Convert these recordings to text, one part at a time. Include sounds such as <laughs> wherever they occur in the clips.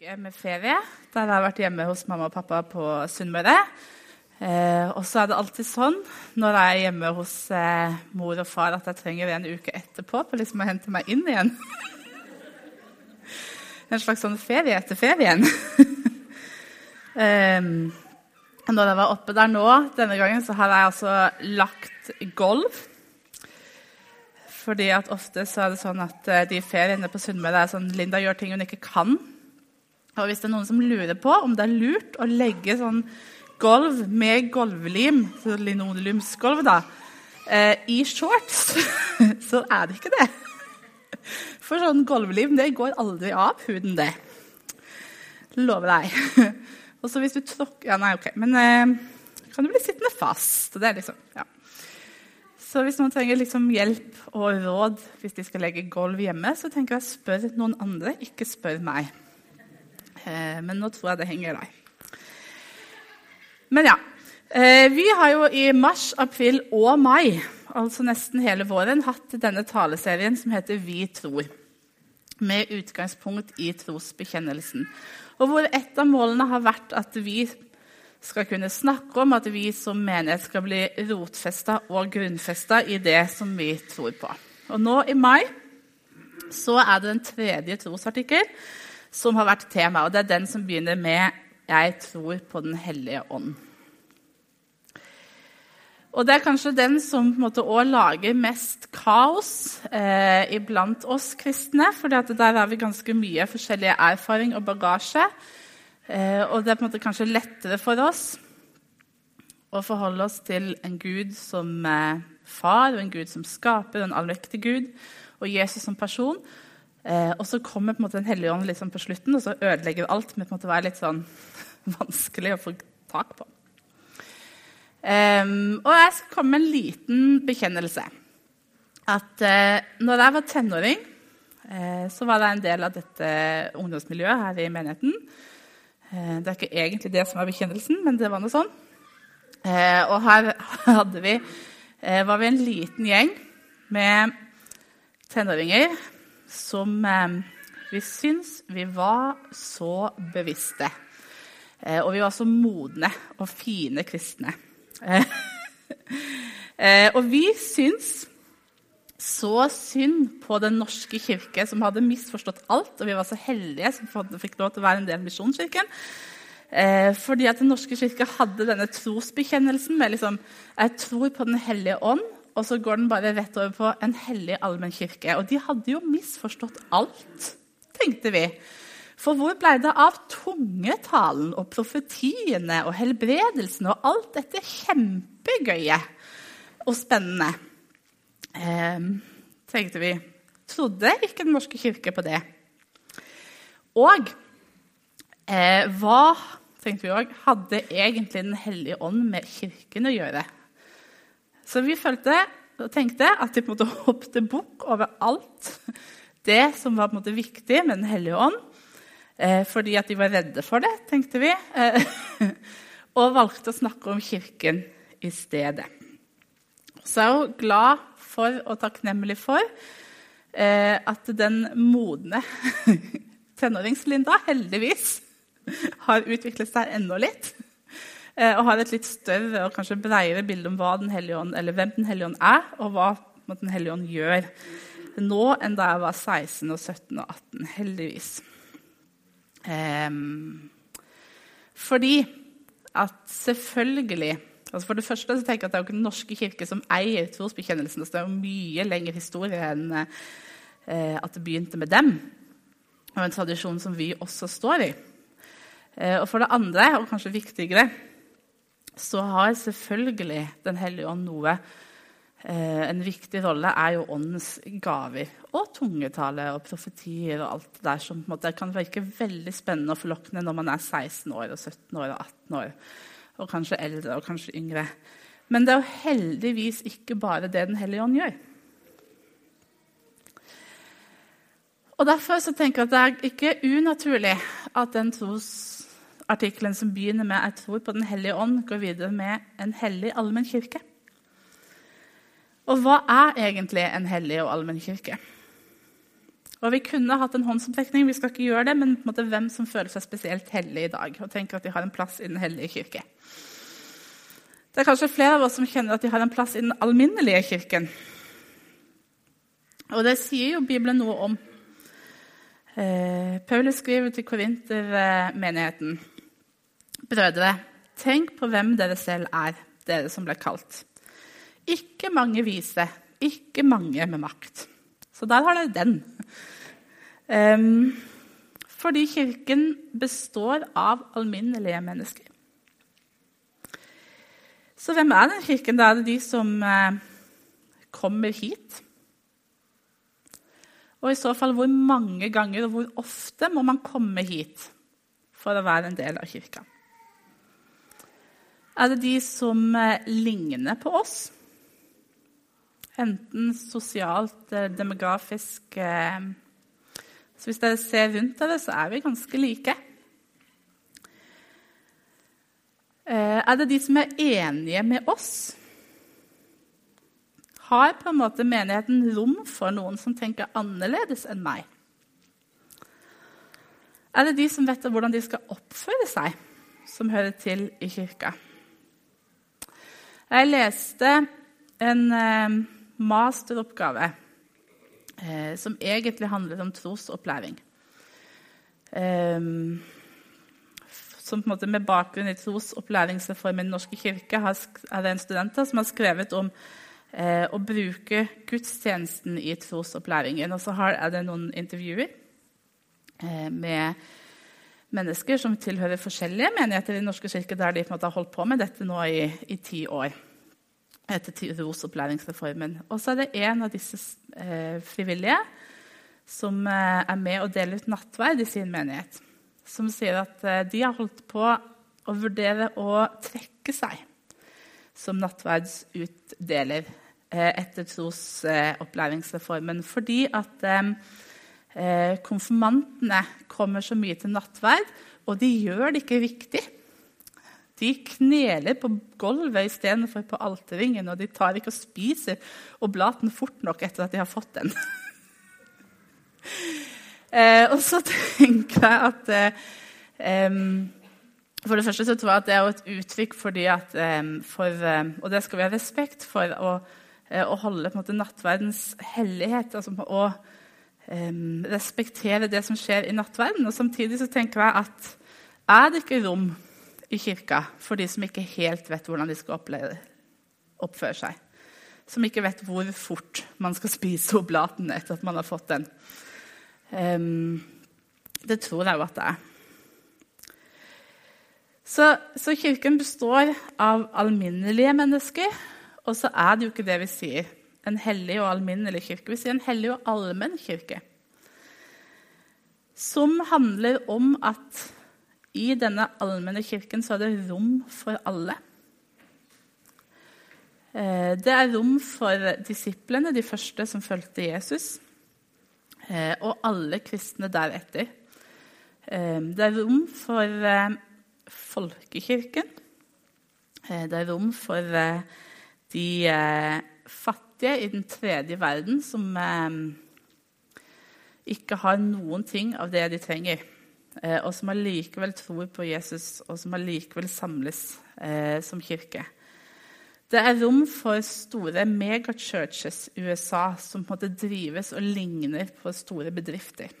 uke med ferie der jeg har vært hjemme hos mamma og pappa på Sunnmøre. Eh, og så er det alltid sånn når jeg er hjemme hos eh, mor og far, at jeg trenger en uke etterpå for liksom å hente meg inn igjen. <laughs> en slags sånn ferie etter ferien. <laughs> eh, når jeg var oppe der nå denne gangen, så har jeg altså lagt gulv. Fordi at ofte så er det sånn at eh, de feriene på Sunnmøre er sånn Linda gjør ting hun ikke kan. Og hvis det er noen som lurer på om det er lurt å legge sånn gulv med gulvlim, linoleumsgulv, da, eh, i shorts, <laughs> så er det ikke det. For sånn gulvlim det går aldri av huden, det. Lover deg. <laughs> Og så hvis du tråkker Ja, nei, OK. Men eh, kan du bli sittende fast. Det er liksom, ja. Så hvis noen trenger liksom hjelp og råd hvis de skal legge gulv hjemme, så tenker jeg spør noen andre, ikke spør meg. Eh, men nå tror jeg det henger deg. Men ja. Eh, vi har jo i mars, april og mai, altså nesten hele våren, hatt denne taleserien som heter Vi tror. Med utgangspunkt i trosbekjennelsen. Og hvor et av målene har vært at vi skal kunne snakke om at vi som menighet skal bli rotfesta og grunnfesta i det som vi tror på. Og nå i mai så er det den tredje trosartikkel som har vært tema. Og det er den som begynner med 'Jeg tror på Den hellige ånd'. Og det er kanskje den som på en måte også lager mest kaos eh, iblant oss kristne. For der har vi ganske mye forskjellige erfaring og bagasje. Eh, og det er på en måte kanskje lettere for oss å forholde oss til en Gud som eh, far, og en Gud som skaper, og en allmektig Gud, og Jesus som person. Eh, og så kommer på en måte Den hellige ånd liksom på slutten, og så ødelegger alt med å være litt sånn <laughs> vanskelig å få tak på. Um, og jeg skal komme med en liten bekjennelse. At eh, når jeg var tenåring, eh, så var jeg en del av dette ungdomsmiljøet her i menigheten. Eh, det er ikke egentlig det som er bekjennelsen, men det var noe sånn. Eh, og her <laughs> vi, eh, var vi en liten gjeng med tenåringer som eh, vi syns vi var så bevisste. Eh, og vi var så modne og fine kristne. <laughs> Eh, og vi syns så synd på Den norske kirke, som hadde misforstått alt. Og vi var så heldige som fikk lov til å være en del av Misjonskirken. Fordi at Den norske kirke hadde denne trosbekjennelsen med liksom, jeg tror på Den hellige ånd, og så går den bare rett over på en hellig allmennkirke. Og de hadde jo misforstått alt, tenkte vi. For hvor ble det av tungetalen og profetiene og helbredelsene og alt dette kjempegøye og spennende? Eh, tenkte vi. Trodde ikke Den norske kirke på det? Og eh, hva tenkte vi også, hadde egentlig Den hellige ånd med Kirken å gjøre? Så vi følte og tenkte at de på en måte hoppet bukk over alt det som var på en måte viktig med Den hellige ånd. Eh, fordi at de var redde for det, tenkte vi. Eh, <laughs> og valgte å snakke om Kirken i stedet. Så er hun glad for og takknemlig for eh, at den modne <laughs> tenåringslinda heldigvis har utviklet seg enda litt. Eh, og har et litt større og kanskje bredere bilde om den ånd, hvem Den hellige ånd er, og hva Den hellige ånd gjør nå enn da jeg var 16, og 17 og 18. Heldigvis. Fordi at selvfølgelig altså For det første så tenker jeg at det er jo ikke Den norske kirke som eier trosbekjennelsen. Altså det er jo mye lengre historie enn eh, at det begynte med dem. Og en tradisjon som vi også står i. Eh, og for det andre, og kanskje viktigere, så har selvfølgelig Den hellige ånd noe eh, En viktig rolle er jo åndens gaver. Og tungetale og profetier og alt det der som på en måte kan virke veldig spennende og forlokkende når man er 16 år og 17 år og 18 år. Og kanskje eldre og kanskje yngre. Men det er jo heldigvis ikke bare det Den hellige ånd gjør. Og Derfor så tenker jeg at det er ikke unaturlig at den tros artikkelen som begynner med 'Jeg tror på Den hellige ånd', går videre med 'en hellig allmennkirke'. Og hva er egentlig en hellig og allmennkirke? Og Vi kunne hatt en håndsopptrekning, vi skal ikke gjøre det, men måte hvem som føler seg spesielt hellig i dag og tenker at de har en plass i Den hellige kirke. Det er kanskje flere av oss som kjenner at de har en plass i den alminnelige kirken. Og det sier jo Bibelen noe om. Eh, Paulus skriver til korintermenigheten.: Brødre, tenk på hvem dere selv er, dere som ble kalt. Ikke mange vise, ikke mange med makt. Så der har dere den. Um, fordi Kirken består av alminnelige mennesker. Så hvem er den kirken? Da er det de som eh, kommer hit. Og i så fall, hvor mange ganger og hvor ofte må man komme hit for å være en del av kirka? Er det de som eh, ligner på oss? Enten sosialt, eh, demografisk eh, Så hvis dere ser rundt dere, så er vi ganske like. Er det de som er enige med oss? Har på en måte menigheten rom for noen som tenker annerledes enn meg? Er det de som vet hvordan de skal oppføre seg, som hører til i kirka? Jeg leste en eh, masteroppgave eh, som egentlig handler om trosopplæring. Um, som med bakgrunn i trosopplæringsreformen i Den norske kirke er det en student som har skrevet om eh, å bruke gudstjenesten i trosopplæringen. Og så er det noen intervjuer eh, med mennesker som tilhører forskjellige menigheter i Den norske kirke, der de på en måte har holdt på med dette nå i, i ti år. Etter trosopplæringsreformen. Og så er det en av disse eh, frivillige som eh, er med og deler ut nattverd i sin menighet som sier at eh, de har holdt på å vurdere å trekke seg som nattverdsutdeler eh, etter trosopplæringsreformen. Fordi at eh, konfirmantene kommer så mye til nattverd, og de gjør det ikke riktig. De kneler på gulvet istedenfor på alterringen, og de tar ikke og spiser oblaten fort nok etter at de har fått den. <laughs> Eh, og så <laughs> tenker jeg at eh, For det første så tror jeg at det er et uttrykk fordi at eh, for, Og det skal vi ha respekt for å, eh, å holde på en måte nattverdens hellighet. altså å respektere det som skjer i nattverden. Og samtidig så tenker jeg at er det ikke rom i kirka for de som ikke helt vet hvordan de skal oppleve, oppføre seg? Som ikke vet hvor fort man skal <laughs> spise oblaten etter at man har fått den. Um, det tror jeg jo at det er. Så, så, Kirken består av alminnelige mennesker, og så er det jo ikke det vi sier. En hellig og alminnelig kirke. Vi sier en hellig og allmenn kirke. Som handler om at i denne allmenne kirken så er det rom for alle. Eh, det er rom for disiplene, de første som fulgte Jesus. Eh, og alle kristne deretter. Eh, det er rom for folkekirken. Det er rom for de fattige i den tredje verden som ikke har noen ting av det de trenger, og som allikevel tror på Jesus, og som allikevel samles som kirke. Det er rom for store megachurches i USA som på en måte drives og ligner på store bedrifter.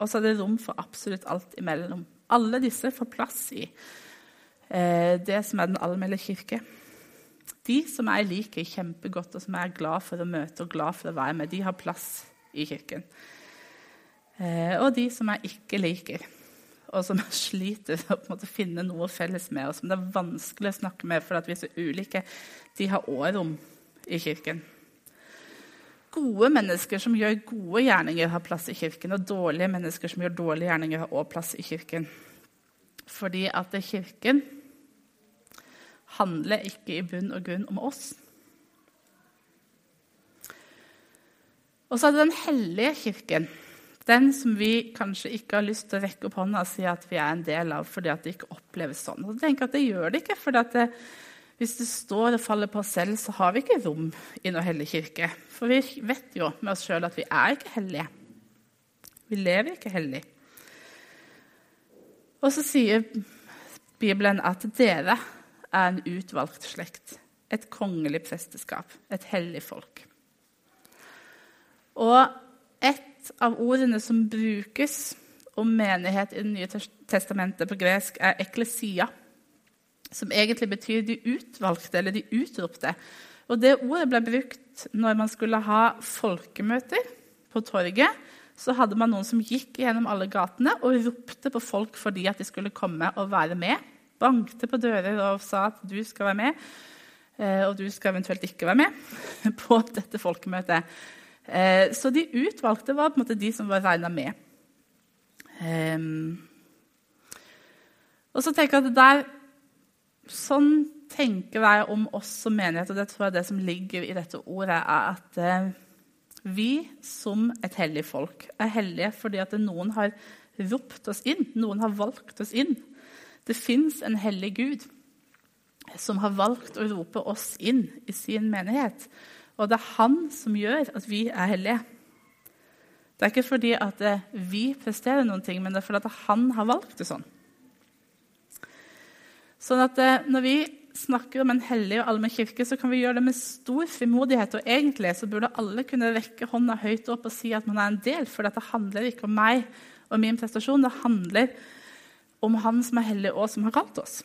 Og så er det rom for absolutt alt imellom. Alle disse får plass i eh, det som er den allmenne kirke. De som jeg liker kjempegodt, og som jeg er glad for å møte og glad for å være med, de har plass i kirken. Eh, og de som jeg ikke liker, og som jeg sliter med å finne noe felles med, og som det er vanskelig å snakke med fordi vi er så ulike, de har òg rom i kirken. Gode mennesker som gjør gode gjerninger, har plass i kirken. Og dårlige mennesker som gjør dårlige gjerninger, har òg plass i kirken. Fordi at kirken handler ikke i bunn og grunn om oss. Og så er det den hellige kirken. Den som vi kanskje ikke har lyst til å rekke opp hånda og si at vi er en del av fordi det ikke oppleves sånn. Og så tenker jeg at Det gjør det ikke. for hvis det står og faller på oss selv, så har vi ikke rom i noen hellig kirke. For vi vet jo med oss sjøl at vi er ikke hellige. Vi lever ikke hellig. Og så sier Bibelen at dere er en utvalgt slekt. Et kongelig presteskap. Et hellig folk. Og et av ordene som brukes om menighet i Det nye testamentet på gresk, er eklesia. Som egentlig betyr de utvalgte, eller de utropte. Og det ordet ble brukt når man skulle ha folkemøter på torget så hadde man noen som gikk gjennom alle gatene og ropte på folk fordi at de skulle komme og være med. Bankte på dører og sa at du skal være med, eh, og du skal eventuelt ikke være med <laughs> på dette folkemøtet. Eh, så de utvalgte var på en måte de som var regna med. Ehm, og så tenker jeg at der, Sånn tenker jeg om oss som menighet, og det tror jeg det som ligger i dette ordet, er at eh, vi som et hellig folk er hellige fordi at noen har ropt oss inn, noen har valgt oss inn. Det fins en hellig Gud som har valgt å rope oss inn i sin menighet. Og det er han som gjør at vi er hellige. Det er ikke fordi at vi presterer noen ting, men det er fordi at han har valgt det sånn. Sånn at eh, når vi snakker om en hellig og allmenn kirke, så kan vi gjøre det med stor frimodighet. Og egentlig så burde alle kunne rekke hånda høyt opp og si at man er en del. For dette handler ikke om meg og min prestasjon. Det handler om Han som er hellig, og som har kalt oss.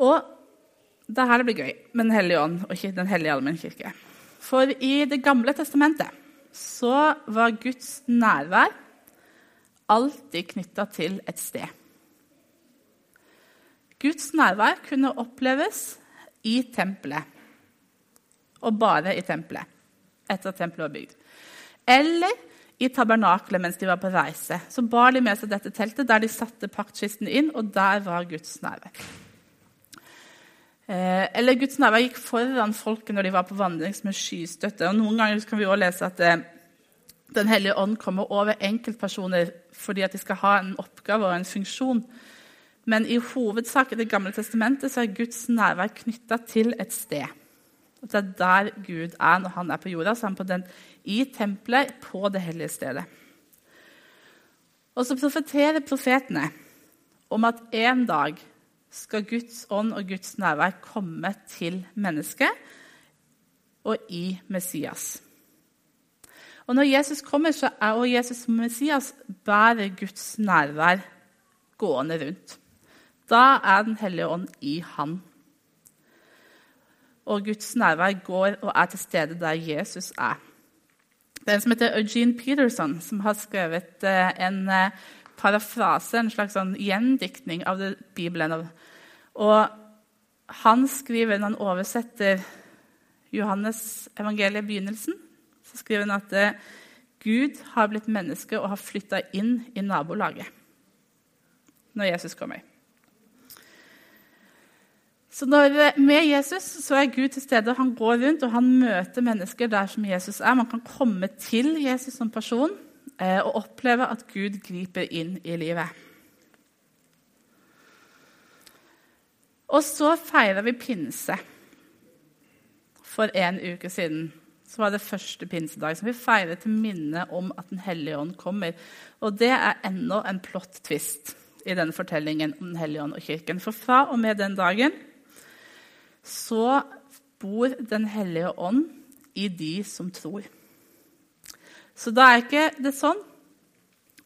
Og det er her det blir gøy med Den hellige ånd og ikke Den hellige allmennkirke. For i Det gamle testamentet så var Guds nærvær alltid knytta til et sted. Guds nærvær kunne oppleves i tempelet. Og bare i tempelet, etter at tempelet var bygd. Eller i tabernakelet mens de var på reise. Så bar de med seg dette teltet, der de satte paktkisten inn, og der var Guds nærvær. Eh, eller Guds nærvær gikk foran folket når de var på vandring med skystøtte. Og Noen ganger kan vi også lese at eh, Den hellige ånd kommer over enkeltpersoner fordi at de skal ha en oppgave og en funksjon. Men i hovedsak i Det gamle testamentet så er Guds nærvær knytta til et sted. Og det er der Gud er når han er på jorda. Så er han på den, i tempelet, på det hellige stedet. Og så profeterer profetene om at en dag skal Guds ånd og Guds nærvær komme til mennesket og i Messias. Og når Jesus kommer, så er og Jesus Messias bærer Guds nærvær gående rundt. Da er Den hellige ånd i han. Og Guds nærvær går og er til stede der Jesus er. Det er en som heter Eugene Peterson, som har skrevet eh, en eh, parafrase, en slags sånn gjendiktning av Bibelen. Og han skriver, når han oversetter Johannes evangeliet begynnelsen, så skriver han at eh, Gud har blitt menneske og har flytta inn i nabolaget når Jesus kommer. Så når, eh, Med Jesus så er Gud til stede. Han går rundt og han møter mennesker der som Jesus er. Man kan komme til Jesus som person eh, og oppleve at Gud griper inn i livet. Og så feirer vi pinse. For en uke siden så var det første pinsedag, som vi feirer til minne om at Den hellige ånd kommer. Og det er enda en plott twist i denne fortellingen om Den hellige ånd og kirken. For fra og med den dagen så bor Den hellige ånd i de som tror. Så da er ikke det sånn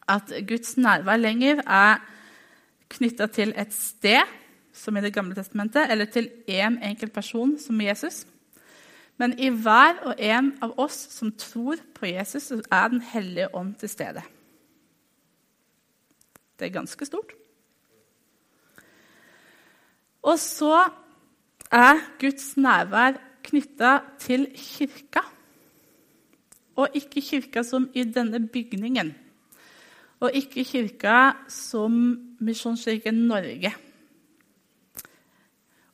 at Guds nærvær lenger er knytta til et sted, som i Det gamle testamentet, eller til én en enkelt person, som Jesus. Men i hver og en av oss som tror på Jesus, er Den hellige ånd til stede. Det er ganske stort. Og så er Guds nærvær knytta til kirka. Og ikke kirka som i denne bygningen. Og ikke kirka som Misjonskirken Norge.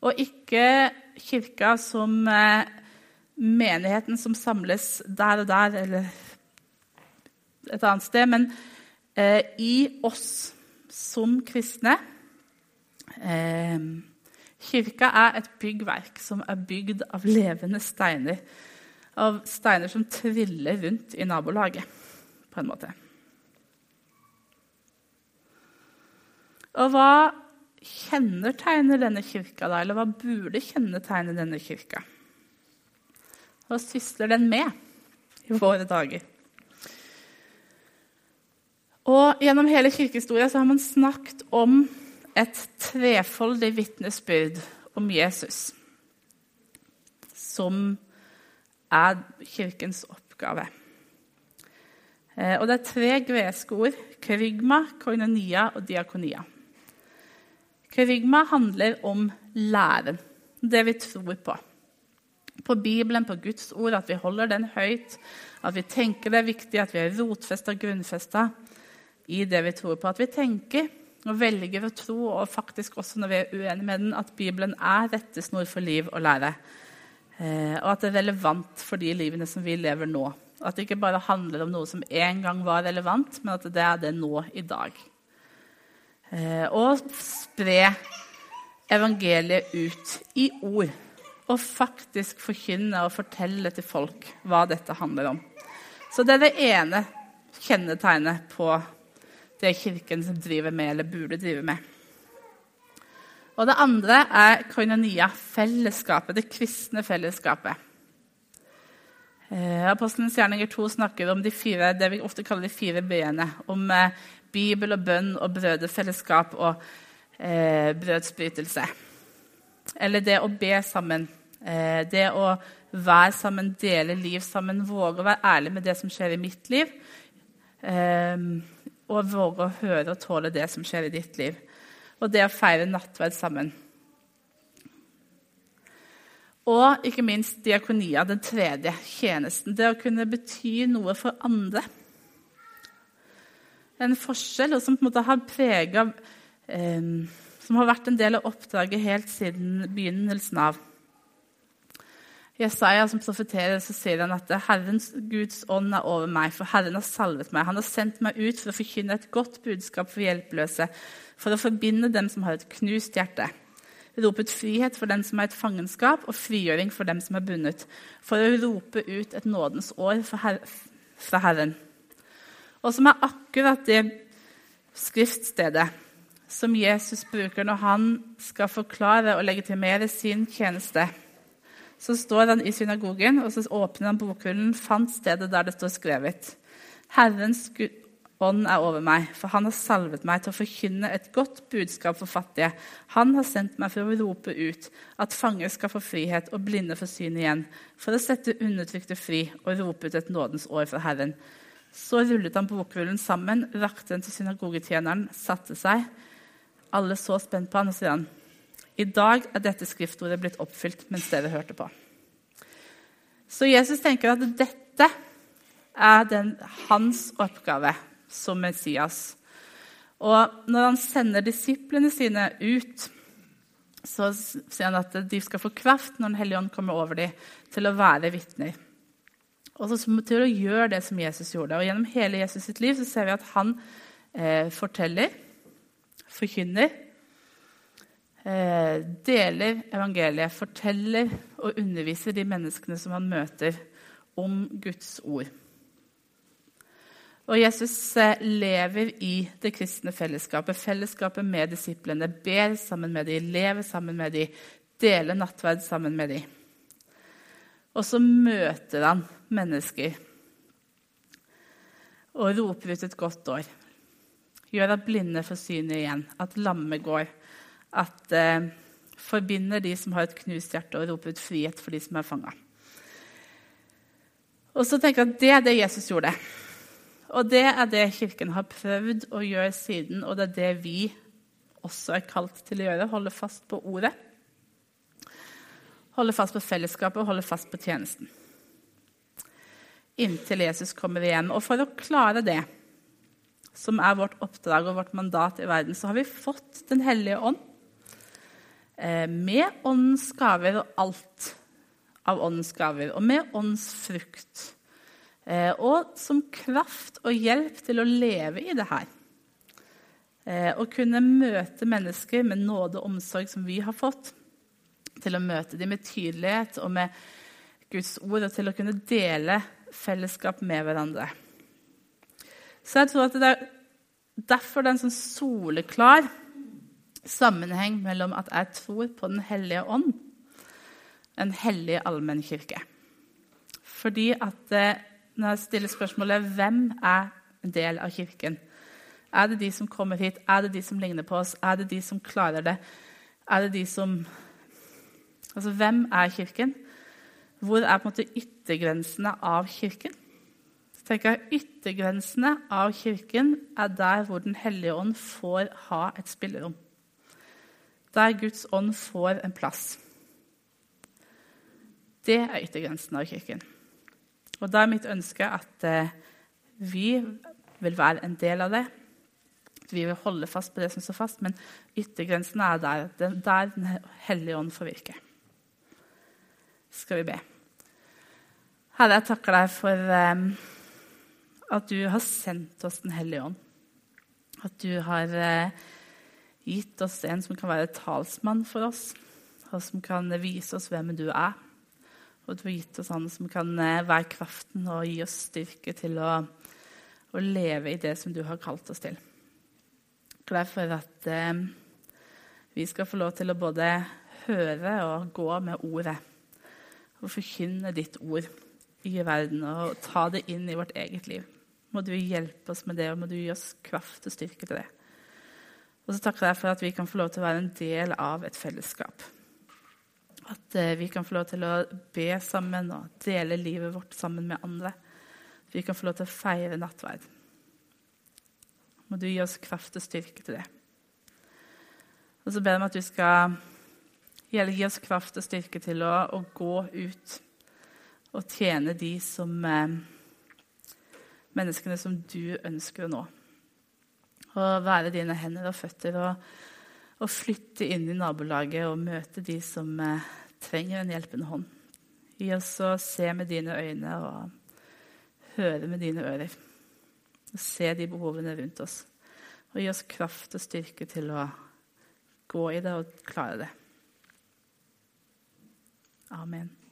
Og ikke kirka som eh, menigheten som samles der og der eller et annet sted. Men eh, i oss som kristne eh, Kirka er et byggverk som er bygd av levende steiner. av steiner som triller rundt i nabolaget, på en måte. Og hva kjennetegner denne kirka, da? Eller hva burde kjennetegne denne kirka? Hva sysler den med i våre dager? Og Gjennom hele kirkehistorien har man snakket om et trefoldig vitnesbyrd om Jesus, som er kirkens oppgave. Eh, og Det er tre greske ord krygma, koinonia og diakonia. Krygma handler om læren, det vi tror på. På Bibelen, på Guds ord, at vi holder den høyt, at vi tenker det er viktig, at vi er rotfesta grunnfesta i det vi tror på. At vi tenker og velger å tro, og faktisk også når vi er uenige med den, at Bibelen er rettesnor for liv og lære. Eh, og at det er relevant for de livene som vi lever nå. At det ikke bare handler om noe som en gang var relevant, men at det er det nå i dag. Eh, og spre evangeliet ut i ord. Og faktisk forkynne og fortelle til folk hva dette handler om. Så det er det ene kjennetegnet på det Kirken som driver med, eller burde drive med. Og det andre er koinonia, fellesskapet, det kristne fellesskapet. Eh, gjerninger 2 snakker om de fire, det vi ofte kaller de fire b-ene. Om eh, Bibel og bønn og brødrefellesskap og eh, brødsbrytelse. Eller det å be sammen. Eh, det å være sammen, dele liv sammen, våge å være ærlig med det som skjer i mitt liv. Eh, og våge å høre og tåle det som skjer i ditt liv. Og det å feire nattverd sammen. Og ikke minst diakonia, den tredje tjenesten. Det å kunne bety noe for andre. En forskjell og som på en måte har prega eh, Som har vært en del av oppdraget helt siden begynnelsen av. Jesaja som profeterer, så sier han at Herrens Guds ånd er over meg, for Herren har salvet meg. Han har sendt meg ut for å forkynne et godt budskap for hjelpeløse, for å forbinde dem som har et knust hjerte. Rope ut frihet for den som er et fangenskap, og frigjøring for dem som er bundet. For å rope ut et nådens år fra Herren. Og som er akkurat det skriftstedet som Jesus bruker når han skal forklare og legitimere sin tjeneste så står han i synagogen, og så åpner han bokhullen, fant stedet der det står skrevet. Herrens ånd er over meg, for han har salvet meg til å forkynne et godt budskap for fattige. Han har sendt meg for å rope ut at fanger skal få frihet og blinde få syn igjen, for å sette undertrykte fri og rope ut et nådens år fra Herren. Så rullet han bokrullen sammen, rakte den til synagogetjeneren, satte seg. Alle så spent på han, og sier han, i dag er dette skriftordet blitt oppfylt mens dere hørte på. Så Jesus tenker at dette er den, hans oppgave som Messias. Og når han sender disiplene sine ut, så sier han at de skal få kraft når Den hellige ånd kommer over dem, til å være vitner. Og så til å gjøre det som Jesus gjorde. Og Gjennom hele Jesus sitt liv så ser vi at han eh, forteller, forkynner, deler evangeliet, forteller og underviser de menneskene som han møter, om Guds ord. Og Jesus eh, lever i det kristne fellesskapet, fellesskapet med disiplene. Ber sammen med dem, lever sammen med dem, deler nattverd sammen med dem. Og så møter han mennesker og roper ut et godt år. Gjør at blinde får synet igjen, at lamme går at eh, forbinder de som har et knust hjerte, og roper ut frihet for de som er fanga. Og så tenker jeg at Det er det Jesus gjorde. Og det er det Kirken har prøvd å gjøre siden, og det er det vi også er kalt til å gjøre. Holde fast på ordet. Holde fast på fellesskapet og holde fast på tjenesten. Inntil Jesus kommer igjen. Og for å klare det, som er vårt oppdrag og vårt mandat i verden, så har vi fått Den hellige ånd med åndens gaver og alt av åndens gaver, og med åndens frukt. Eh, og som kraft og hjelp til å leve i det her. Eh, å kunne møte mennesker med nåde og omsorg som vi har fått. Til å møte dem med tydelighet og med Guds ord og til å kunne dele fellesskap med hverandre. Så jeg tror at det er derfor det er en sånn soleklar sammenheng mellom at jeg tror på Den hellige ånd, en hellig allmennkirke. Fordi at eh, når jeg stiller spørsmålet hvem er en del av kirken, er det de som kommer hit? Er det de som ligner på oss? Er det de som klarer det? Er det de som Altså, hvem er Kirken? Hvor er på en måte yttergrensene av Kirken? Så tenker jeg Yttergrensene av Kirken er der hvor Den hellige ånd får ha et spillerom. Der Guds ånd får en plass. Det er yttergrensen av Kirken. Og da er mitt ønske at eh, vi vil være en del av det. Vi vil holde fast på det som står fast, men yttergrensen er der, der Den hellige ånd får virke. Skal vi be. Herre, jeg takker deg for um, at du har sendt oss Den hellige ånd. At du har uh, gitt oss en som kan være talsmann for oss, og som kan vise oss hvem du er. Og du har gitt oss han som kan uh, være kraften og gi oss styrke til å, å leve i det som du har kalt oss til glad for at eh, vi skal få lov til å både høre og gå med ordet. Og forkynne ditt ord i verden og ta det inn i vårt eget liv. Må du hjelpe oss med det, og må du gi oss kraft og styrke til det. Og så takker jeg for at vi kan få lov til å være en del av et fellesskap. At eh, vi kan få lov til å be sammen og dele livet vårt sammen med andre. At vi kan få lov til å feire nattverd må du gi oss kraft og styrke til det. Og så ber jeg om at du skal gi oss kraft og styrke til å, å gå ut og tjene de som eh, menneskene som du ønsker å nå. Og være dine hender og føtter og, og flytte inn i nabolaget og møte de som eh, trenger en hjelpende hånd. Gi oss å se med dine øyne og høre med dine ører og se de behovene rundt oss. Og gi oss kraft og styrke til å gå i det og klare det. Amen.